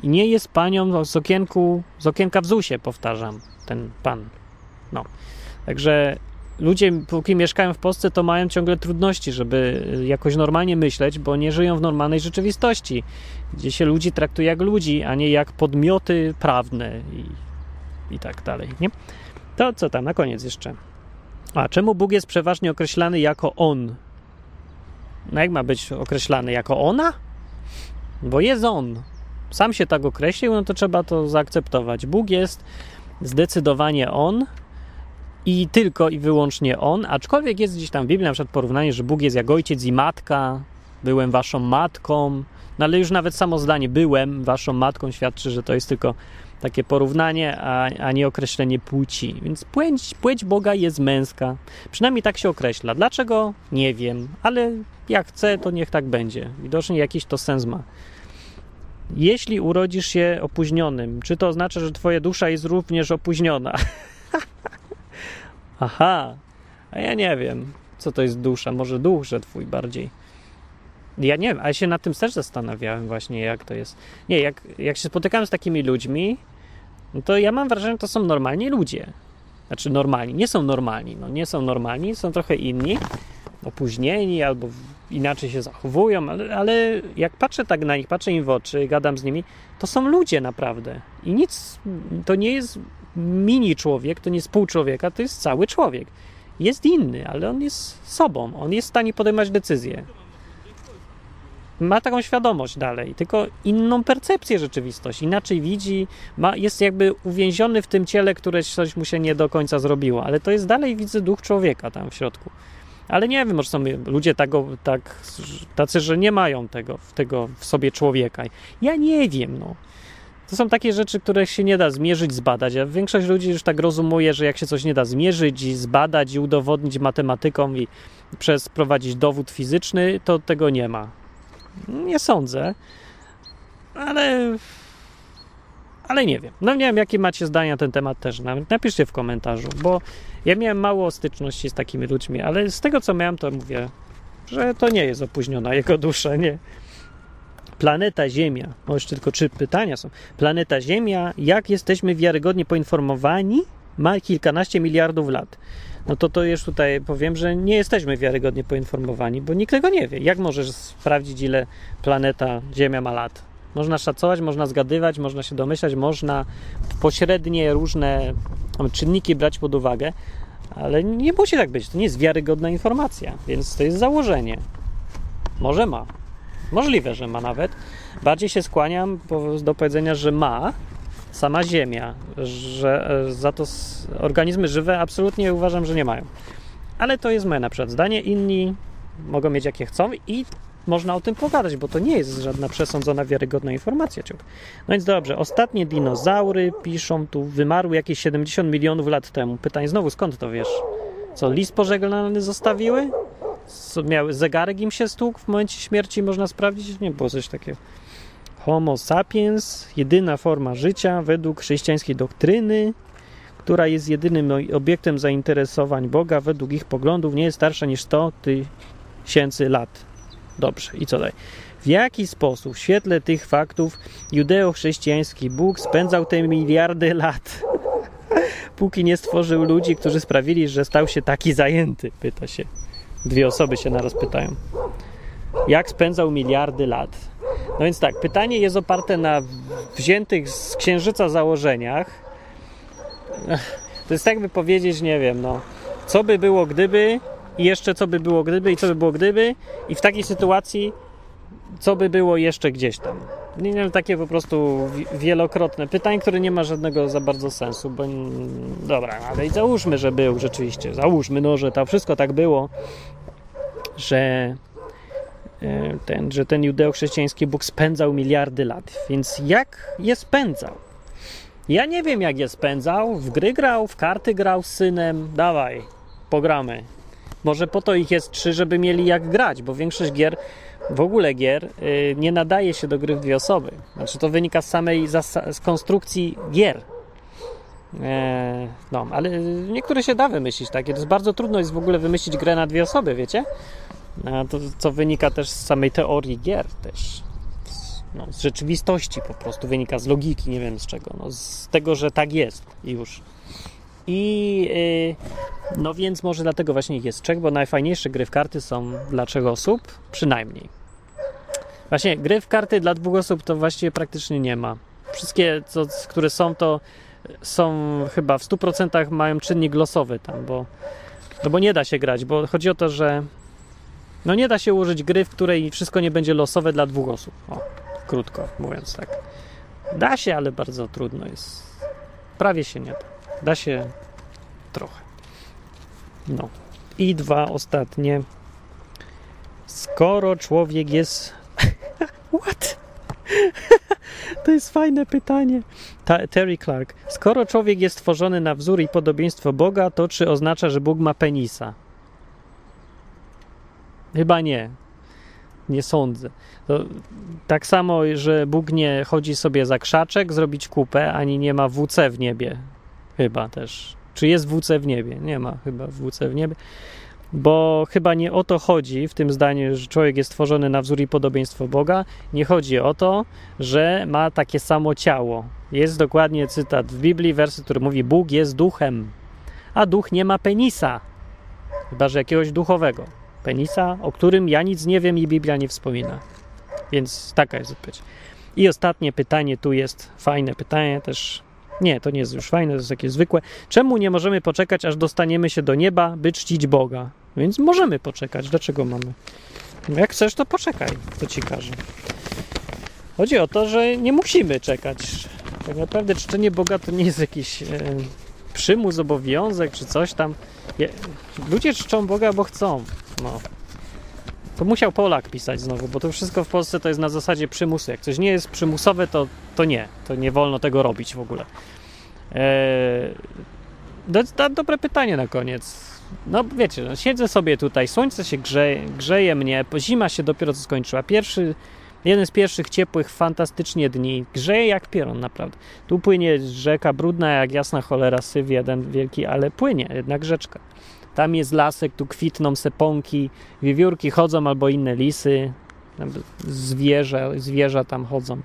i nie jest panią z okienku, z okienka w ZUSie, powtarzam, ten pan. No. Także ludzie, póki mieszkają w Polsce, to mają ciągle trudności, żeby jakoś normalnie myśleć, bo nie żyją w normalnej rzeczywistości, gdzie się ludzi traktuje jak ludzi, a nie jak podmioty prawne i, tak dalej. Nie? To co tam na koniec jeszcze? A czemu Bóg jest przeważnie określany jako On? No jak ma być określany jako ona? Bo jest On. Sam się tak określił, no to trzeba to zaakceptować. Bóg jest zdecydowanie On, i tylko i wyłącznie On, aczkolwiek jest gdzieś tam w Biblii na przykład porównanie, że Bóg jest jak ojciec i matka, byłem waszą matką, no ale już nawet samo zdanie byłem waszą matką świadczy, że to jest tylko takie porównanie, a, a nie określenie płci. Więc płeć, płeć Boga jest męska. Przynajmniej tak się określa. Dlaczego? Nie wiem, ale jak chcę, to niech tak będzie. Widocznie jakiś to sens ma. Jeśli urodzisz się opóźnionym, czy to oznacza, że twoja dusza jest również opóźniona? Aha, a ja nie wiem, co to jest dusza. Może duch, że twój bardziej. Ja nie wiem, ale się nad tym też zastanawiałem właśnie, jak to jest. Nie, jak, jak się spotykam z takimi ludźmi, no to ja mam wrażenie, że to są normalni ludzie. Znaczy normalni, nie są normalni, no nie są normalni, są trochę inni, opóźnieni albo inaczej się zachowują, ale, ale jak patrzę tak na nich, patrzę im w oczy, gadam z nimi, to są ludzie naprawdę. I nic, to nie jest mini człowiek, to nie jest pół człowieka, to jest cały człowiek. Jest inny, ale on jest sobą, on jest w stanie podejmować decyzje. Ma taką świadomość dalej, tylko inną percepcję rzeczywistości, inaczej widzi, ma, jest jakby uwięziony w tym ciele, które coś mu się nie do końca zrobiło, ale to jest dalej, widzę, duch człowieka tam w środku. Ale nie wiem, może są ludzie tego, tak, tacy, że nie mają tego, tego w sobie człowieka. Ja nie wiem, no. To są takie rzeczy, które się nie da zmierzyć, zbadać. A większość ludzi już tak rozumuje, że jak się coś nie da zmierzyć i zbadać i udowodnić matematyką i przez prowadzić dowód fizyczny, to tego nie ma. Nie sądzę, ale ale nie wiem. No nie wiem, jakie macie zdania na ten temat też. Napiszcie w komentarzu, bo ja miałem mało styczności z takimi ludźmi, ale z tego, co miałem, to mówię, że to nie jest opóźniona jego dusza, nie. Planeta Ziemia, o jeszcze tylko trzy pytania są. Planeta Ziemia, jak jesteśmy wiarygodnie poinformowani, ma kilkanaście miliardów lat. No to to już tutaj powiem, że nie jesteśmy wiarygodnie poinformowani, bo nikt tego nie wie. Jak możesz sprawdzić, ile planeta Ziemia ma lat? Można szacować, można zgadywać, można się domyślać, można pośrednie różne czynniki brać pod uwagę, ale nie musi tak być. To nie jest wiarygodna informacja, więc to jest założenie. Może ma. Możliwe, że ma nawet. Bardziej się skłaniam do powiedzenia, że ma sama Ziemia, że e, za to organizmy żywe absolutnie uważam, że nie mają. Ale to jest moje na przykład zdanie. Inni mogą mieć jakie chcą i można o tym pogadać, bo to nie jest żadna przesądzona, wiarygodna informacja. No więc dobrze, ostatnie dinozaury, piszą tu, wymarły jakieś 70 milionów lat temu. Pytanie znowu, skąd to wiesz? Co, list pożegnany zostawiły? Miały, zegarek im się stłukł w momencie śmierci, można sprawdzić? Nie było coś takiego. Homo sapiens, jedyna forma życia według chrześcijańskiej doktryny, która jest jedynym obiektem zainteresowań Boga według ich poglądów, nie jest starsza niż 100 tysięcy lat. Dobrze, i co dalej? W jaki sposób w świetle tych faktów judeo-chrześcijański Bóg spędzał te miliardy lat, póki nie stworzył ludzi, którzy sprawili, że stał się taki zajęty? Pyta się. Dwie osoby się naraz pytają. Jak spędzał miliardy lat? No więc tak, pytanie jest oparte na wziętych z księżyca założeniach. To jest tak by powiedzieć, nie wiem, no, co by było gdyby i jeszcze co by było gdyby i co by było gdyby i w takiej sytuacji co by było jeszcze gdzieś tam. Nie wiem, takie po prostu wielokrotne pytanie, które nie ma żadnego za bardzo sensu, bo dobra, ale i załóżmy, że był rzeczywiście, załóżmy, no, że to wszystko tak było, że ten, że ten judeo-chrześcijański Bóg spędzał miliardy lat. Więc jak je spędzał? Ja nie wiem, jak je spędzał. W gry grał, w karty grał z synem. Dawaj, pogramy. Może po to ich jest trzy, żeby mieli jak grać, bo większość gier w ogóle gier y, nie nadaje się do gry w dwie osoby. Znaczy to wynika z samej z konstrukcji gier. E, no, ale niektóre się da wymyślić takie. To jest bardzo trudno jest w ogóle wymyślić grę na dwie osoby, wiecie? To, co wynika też z samej teorii gier też. No, z rzeczywistości po prostu, wynika z logiki, nie wiem z czego. No, z tego, że tak jest już. I yy, no więc może dlatego właśnie jest trzech, bo najfajniejsze gry w karty są dla trzech osób, przynajmniej. Właśnie gry w karty dla dwóch osób to właściwie praktycznie nie ma. Wszystkie, co, które są, to są chyba w 100% mają czynnik losowy tam, bo, no bo nie da się grać, bo chodzi o to, że no nie da się ułożyć gry, w której wszystko nie będzie losowe dla dwóch osób. O, krótko mówiąc tak. Da się, ale bardzo trudno jest. Prawie się nie da. Da się trochę. No. I dwa ostatnie. Skoro człowiek jest What? to jest fajne pytanie. Ta, Terry Clark. Skoro człowiek jest stworzony na wzór i podobieństwo Boga, to czy oznacza, że Bóg ma penisa? Chyba nie. Nie sądzę. To tak samo, że Bóg nie chodzi sobie za krzaczek zrobić kupę, ani nie ma WC w niebie. Chyba też. Czy jest WC w niebie? Nie ma chyba WC w niebie bo chyba nie o to chodzi w tym zdaniu, że człowiek jest stworzony na wzór i podobieństwo Boga. Nie chodzi o to, że ma takie samo ciało. Jest dokładnie cytat w Biblii, werset, który mówi: Bóg jest duchem, a duch nie ma penisa, chyba że jakiegoś duchowego. Penisa, o którym ja nic nie wiem i Biblia nie wspomina. Więc taka jest odpowiedź. I ostatnie pytanie tu jest fajne pytanie, też nie, to nie jest już fajne, to jest takie zwykłe. Czemu nie możemy poczekać, aż dostaniemy się do nieba, by czcić Boga? Więc możemy poczekać. Dlaczego mamy? No jak chcesz, to poczekaj, to ci każe. Chodzi o to, że nie musimy czekać. Tak naprawdę czczenie Boga to nie jest jakiś e, przymus, obowiązek czy coś tam. Ludzie czczą Boga, bo chcą. No. To musiał Polak pisać znowu, bo to wszystko w Polsce to jest na zasadzie przymusu. Jak coś nie jest przymusowe, to, to nie. To nie wolno tego robić w ogóle. Eee, do, dobre pytanie na koniec. No wiecie, no, siedzę sobie tutaj, słońce się grzeje, grzeje mnie, zima się dopiero co skończyła. Pierwszy, jeden z pierwszych ciepłych fantastycznie dni. Grzeje jak pieron, naprawdę. Tu płynie rzeka brudna jak jasna cholera, syw jeden wielki, ale płynie jednak rzeczka. Tam jest lasek, tu kwitną seponki, wiewiórki chodzą albo inne lisy, zwierzę, zwierza tam chodzą.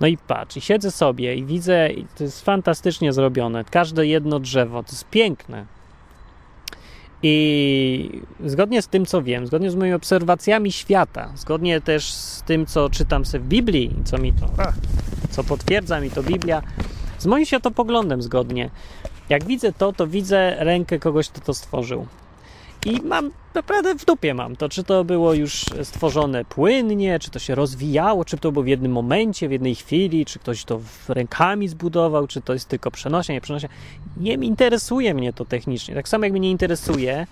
No i patrz, i siedzę sobie i widzę, i to jest fantastycznie zrobione. Każde jedno drzewo, to jest piękne. I zgodnie z tym, co wiem, zgodnie z moimi obserwacjami świata, zgodnie też z tym, co czytam sobie w Biblii, co mi to, co potwierdza mi to Biblia, z moim światopoglądem zgodnie, jak widzę to, to widzę rękę kogoś, kto to stworzył. I mam, naprawdę w dupie mam to, czy to było już stworzone płynnie, czy to się rozwijało, czy to było w jednym momencie, w jednej chwili, czy ktoś to rękami zbudował, czy to jest tylko przenośnie, nie przenośnie. Nie interesuje mnie to technicznie. Tak samo jak mnie nie interesuje,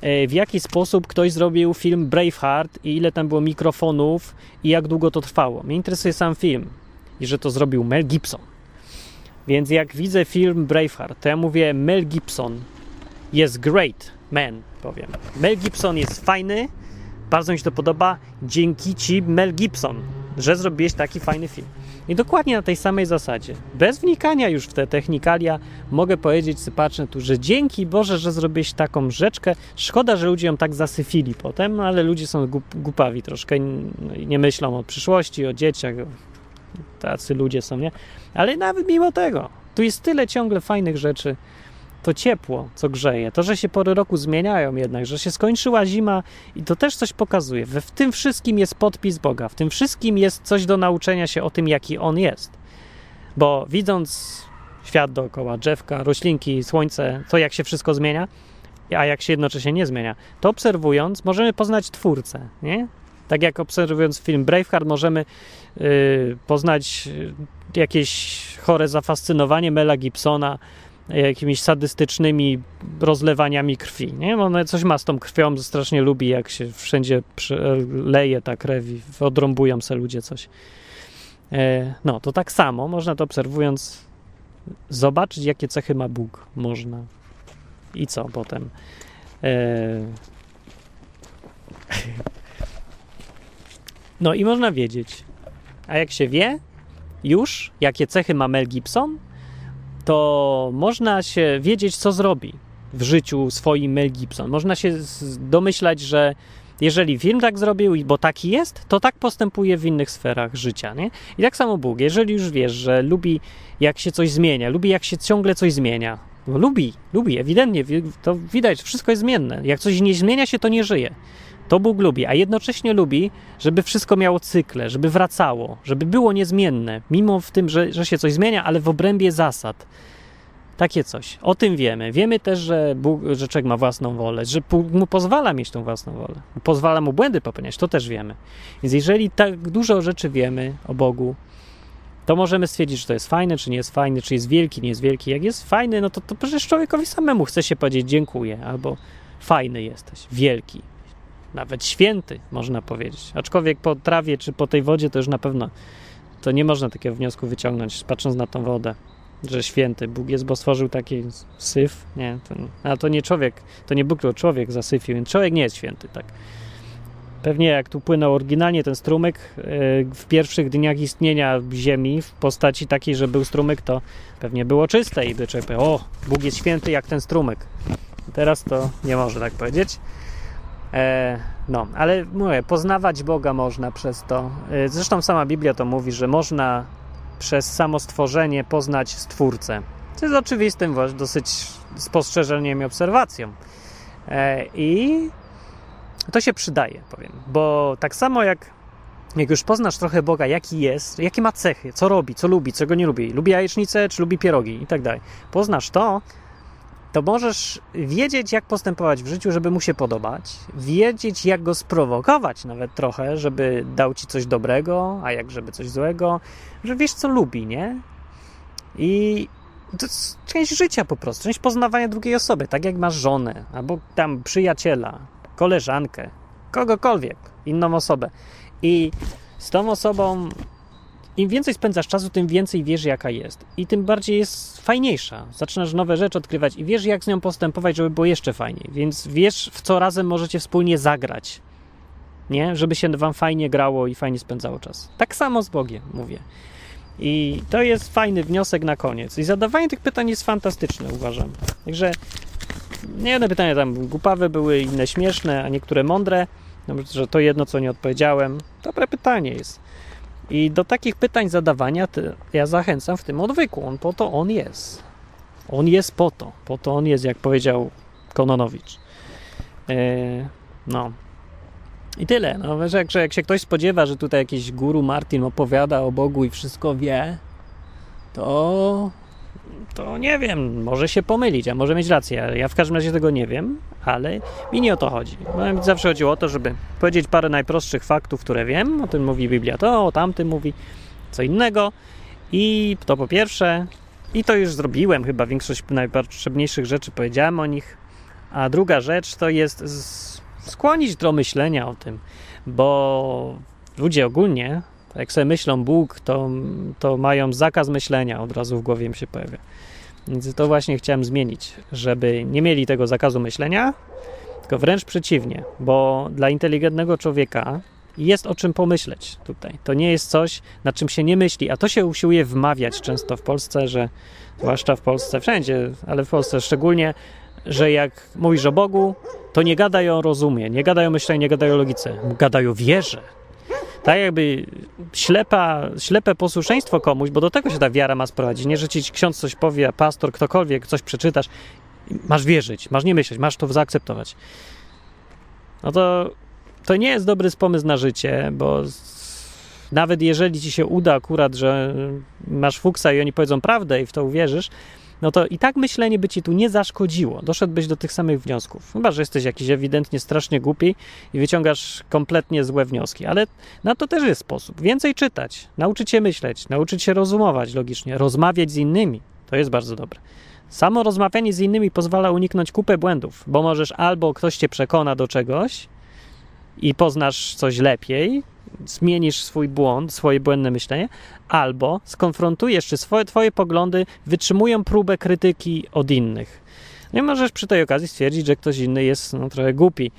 e, w jaki sposób ktoś zrobił film Braveheart i ile tam było mikrofonów i jak długo to trwało. Mnie interesuje sam film i że to zrobił Mel Gibson. Więc jak widzę film Braveheart, to ja mówię Mel Gibson jest great. Man, powiem. Mel Gibson jest fajny, bardzo mi się to podoba. Dzięki ci, Mel Gibson, że zrobiłeś taki fajny film. I dokładnie na tej samej zasadzie, bez wnikania już w te technikalia, mogę powiedzieć, patrzę tu, że dzięki Boże, że zrobiłeś taką rzeczkę. Szkoda, że ludzie ją tak zasyfili potem, no ale ludzie są głup, głupawi troszkę, nie myślą o przyszłości, o dzieciach. Tacy ludzie są, nie? Ale nawet mimo tego, tu jest tyle ciągle fajnych rzeczy. To ciepło, co grzeje, to, że się pory roku zmieniają jednak, że się skończyła zima i to też coś pokazuje. W tym wszystkim jest podpis Boga, w tym wszystkim jest coś do nauczenia się o tym, jaki On jest. Bo widząc świat dookoła, drzewka, roślinki, słońce, to jak się wszystko zmienia, a jak się jednocześnie nie zmienia, to obserwując możemy poznać Twórcę, nie? Tak jak obserwując film Braveheart możemy yy, poznać jakieś chore zafascynowanie Mela Gibsona jakimiś sadystycznymi rozlewaniami krwi. Nie? Ona coś ma z tą krwią, strasznie lubi, jak się wszędzie leje ta krew i odrąbują se ludzie coś. E, no, to tak samo można to obserwując zobaczyć, jakie cechy ma Bóg. Można. I co potem? E, no i można wiedzieć. A jak się wie już, jakie cechy ma Mel Gibson, to można się wiedzieć, co zrobi w życiu swoim Mel Gibson. Można się domyślać, że jeżeli film tak zrobił, bo taki jest, to tak postępuje w innych sferach życia. Nie? I tak samo Bóg, jeżeli już wiesz, że lubi, jak się coś zmienia, lubi, jak się ciągle coś zmienia. No, lubi, lubi, ewidentnie, to widać, wszystko jest zmienne. Jak coś nie zmienia się, to nie żyje. To Bóg lubi, a jednocześnie lubi, żeby wszystko miało cykle, żeby wracało, żeby było niezmienne, mimo w tym, że, że się coś zmienia, ale w obrębie zasad. Takie coś. O tym wiemy. Wiemy też, że, Bóg, że człowiek ma własną wolę, że Bóg mu pozwala mieć tą własną wolę. Pozwala mu błędy popełniać, to też wiemy. Więc jeżeli tak dużo rzeczy wiemy o Bogu, to możemy stwierdzić, czy to jest fajne, czy nie jest fajne, czy jest wielki, nie jest wielki. Jak jest fajny, no to, to przecież człowiekowi samemu chce się powiedzieć dziękuję, albo fajny jesteś, wielki, nawet święty, można powiedzieć. Aczkolwiek po trawie czy po tej wodzie to już na pewno to nie można takiego wniosku wyciągnąć, patrząc na tą wodę, że święty Bóg jest, bo stworzył taki syf. Nie, to, a to nie człowiek, to nie Bóg, to człowiek zasyfił, więc człowiek nie jest święty, tak. Pewnie jak tu płynął oryginalnie ten strumyk e, w pierwszych dniach istnienia Ziemi w postaci takiej, że był strumyk, to pewnie było czyste i by człowiek powiedział, o, Bóg jest święty jak ten strumyk. Teraz to nie może tak powiedzieć. E, no, ale mówię, poznawać Boga można przez to. E, zresztą sama Biblia to mówi, że można przez samo stworzenie poznać Stwórcę. Co jest oczywistym dosyć spostrzeżeniem i obserwacją. E, I to się przydaje, powiem, bo tak samo jak, jak już poznasz trochę Boga, jaki jest, jakie ma cechy, co robi, co lubi, czego nie lubi, lubi jajecznicę, czy lubi pierogi i tak dalej. Poznasz to, to możesz wiedzieć, jak postępować w życiu, żeby mu się podobać, wiedzieć, jak go sprowokować nawet trochę, żeby dał ci coś dobrego, a jak żeby coś złego, że wiesz, co lubi, nie? I to jest część życia po prostu, część poznawania drugiej osoby, tak jak masz żonę, albo tam przyjaciela, koleżankę, kogokolwiek, inną osobę. I z tą osobą im więcej spędzasz czasu, tym więcej wiesz, jaka jest. I tym bardziej jest fajniejsza. Zaczynasz nowe rzeczy odkrywać i wiesz, jak z nią postępować, żeby było jeszcze fajniej. Więc wiesz, w co razem możecie wspólnie zagrać. Nie? Żeby się wam fajnie grało i fajnie spędzało czas. Tak samo z Bogiem, mówię. I to jest fajny wniosek na koniec. I zadawanie tych pytań jest fantastyczne, uważam. Także nie jedne pytania tam głupawe były, inne śmieszne, a niektóre mądre. No, że to jedno, co nie odpowiedziałem. Dobre pytanie jest. I do takich pytań zadawania ja zachęcam w tym odwyku. On po to on jest. On jest po to. Po to on jest, jak powiedział Kononowicz. E, no. I tyle. No, że, że jak się ktoś spodziewa, że tutaj jakiś guru Martin opowiada o Bogu i wszystko wie, to to nie wiem, może się pomylić, a może mieć rację. Ja w każdym razie tego nie wiem, ale mi nie o to chodzi. No, zawsze chodziło o to, żeby powiedzieć parę najprostszych faktów, które wiem. O tym mówi Biblia to, o tamtym mówi co innego. I to po pierwsze, i to już zrobiłem, chyba większość najpotrzebniejszych rzeczy powiedziałem o nich. A druga rzecz to jest skłonić do myślenia o tym, bo ludzie ogólnie, jak sobie myślą Bóg, to, to mają zakaz myślenia, od razu w głowie mi się pojawia. Więc to właśnie chciałem zmienić, żeby nie mieli tego zakazu myślenia, tylko wręcz przeciwnie, bo dla inteligentnego człowieka jest o czym pomyśleć tutaj. To nie jest coś, nad czym się nie myśli, a to się usiłuje wmawiać często w Polsce, że zwłaszcza w Polsce, wszędzie, ale w Polsce szczególnie, że jak mówisz o Bogu, to nie gadaj o rozumie, nie gadaj o myśleniu, nie gadaj o logice, gadaj o wierze. Tak jakby ślepa, ślepe posłuszeństwo komuś, bo do tego się ta wiara ma sprowadzić. Nie, że ci ksiądz coś powie, pastor, ktokolwiek, coś przeczytasz, masz wierzyć, masz nie myśleć, masz to zaakceptować. No to, to nie jest dobry pomysł na życie, bo nawet jeżeli ci się uda akurat, że masz fuksa i oni powiedzą prawdę i w to uwierzysz, no to i tak myślenie by ci tu nie zaszkodziło. Doszedłbyś do tych samych wniosków. Chyba, że jesteś jakiś ewidentnie strasznie głupi i wyciągasz kompletnie złe wnioski. Ale na to też jest sposób. Więcej czytać, nauczyć się myśleć, nauczyć się rozumować logicznie, rozmawiać z innymi. To jest bardzo dobre. Samo rozmawianie z innymi pozwala uniknąć kupę błędów, bo możesz albo ktoś cię przekona do czegoś i poznasz coś lepiej, zmienisz swój błąd, swoje błędne myślenie, albo skonfrontujesz, czy swoje, twoje poglądy wytrzymują próbę krytyki od innych. Nie możesz przy tej okazji stwierdzić, że ktoś inny jest no, trochę głupi.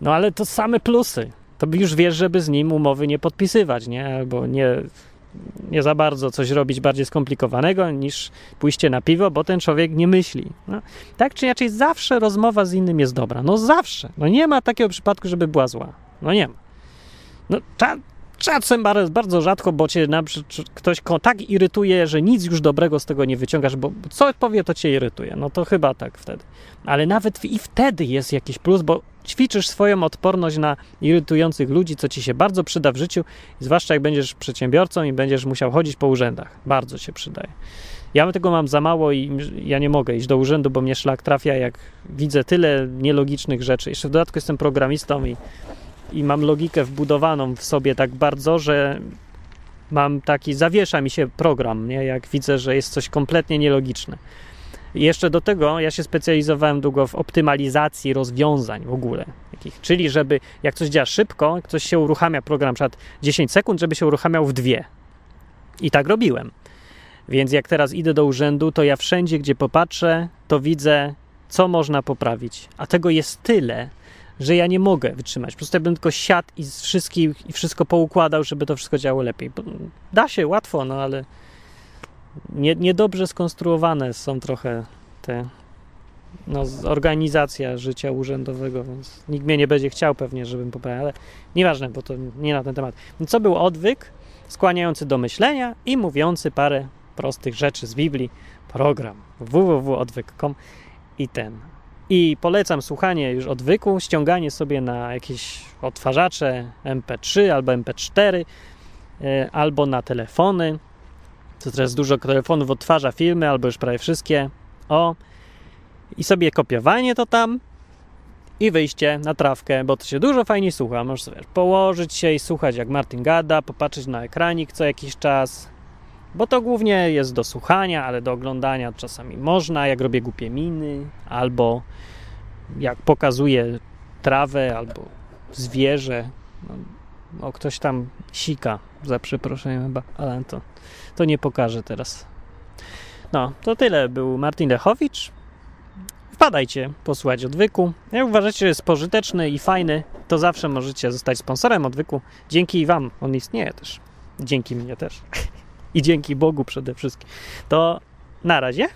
No ale to same plusy. To już wiesz, żeby z nim umowy nie podpisywać, nie? Albo nie, nie za bardzo coś robić bardziej skomplikowanego niż pójście na piwo, bo ten człowiek nie myśli. No, tak czy inaczej, zawsze rozmowa z innym jest dobra. No zawsze. No nie ma takiego przypadku, żeby była zła. No nie ma. No, cza, czasem bardzo rzadko, bo cię na, ktoś tak irytuje, że nic już dobrego z tego nie wyciągasz, bo co powie, to cię irytuje. No to chyba tak wtedy. Ale nawet i wtedy jest jakiś plus, bo ćwiczysz swoją odporność na irytujących ludzi, co ci się bardzo przyda w życiu, zwłaszcza jak będziesz przedsiębiorcą i będziesz musiał chodzić po urzędach. Bardzo się przydaje. Ja tego mam za mało i ja nie mogę iść do urzędu, bo mnie szlak trafia, jak widzę tyle nielogicznych rzeczy. Jeszcze w dodatku jestem programistą i i mam logikę wbudowaną w sobie tak bardzo, że mam taki, zawiesza mi się program, nie? jak widzę, że jest coś kompletnie nielogiczne. I jeszcze do tego ja się specjalizowałem długo w optymalizacji rozwiązań w ogóle. Jakich, czyli żeby jak coś działa szybko, jak coś się uruchamia program przed 10 sekund, żeby się uruchamiał w dwie. I tak robiłem. Więc jak teraz idę do urzędu, to ja wszędzie, gdzie popatrzę, to widzę, co można poprawić. A tego jest tyle, że ja nie mogę wytrzymać. Po prostu ja bym tylko siadł i wszystkich i wszystko poukładał, żeby to wszystko działało lepiej. Da się, łatwo, no ale nie, niedobrze skonstruowane są trochę te no, organizacja życia urzędowego, więc nikt mnie nie będzie chciał pewnie, żebym poprawił, ale nieważne, bo to nie na ten temat. Co był odwyk skłaniający do myślenia i mówiący parę prostych rzeczy z Biblii, program www.odwyk.com i ten. I polecam słuchanie już odwyku, ściąganie sobie na jakieś odtwarzacze MP3 albo MP4, e, albo na telefony. To teraz dużo telefonów odtwarza filmy, albo już prawie wszystkie. O, i sobie kopiowanie to tam i wyjście na trawkę, bo to się dużo fajnie słucha. Możesz sobie położyć się i słuchać, jak Martin gada, popatrzeć na ekranik co jakiś czas, bo to głównie jest do słuchania, ale do oglądania czasami można, jak robię głupie miny, albo jak pokazuję trawę, albo zwierzę. No, o, ktoś tam sika, za przeproszeniem chyba, ale to, to nie pokażę teraz. No, to tyle. Był Martin Lechowicz. Wpadajcie posłuchać odwyku. Jak uważacie, że jest pożyteczny i fajny, to zawsze możecie zostać sponsorem odwyku. Dzięki Wam on istnieje też. Dzięki mnie też. i dzięki Bogu przede wszystkim. To na razie.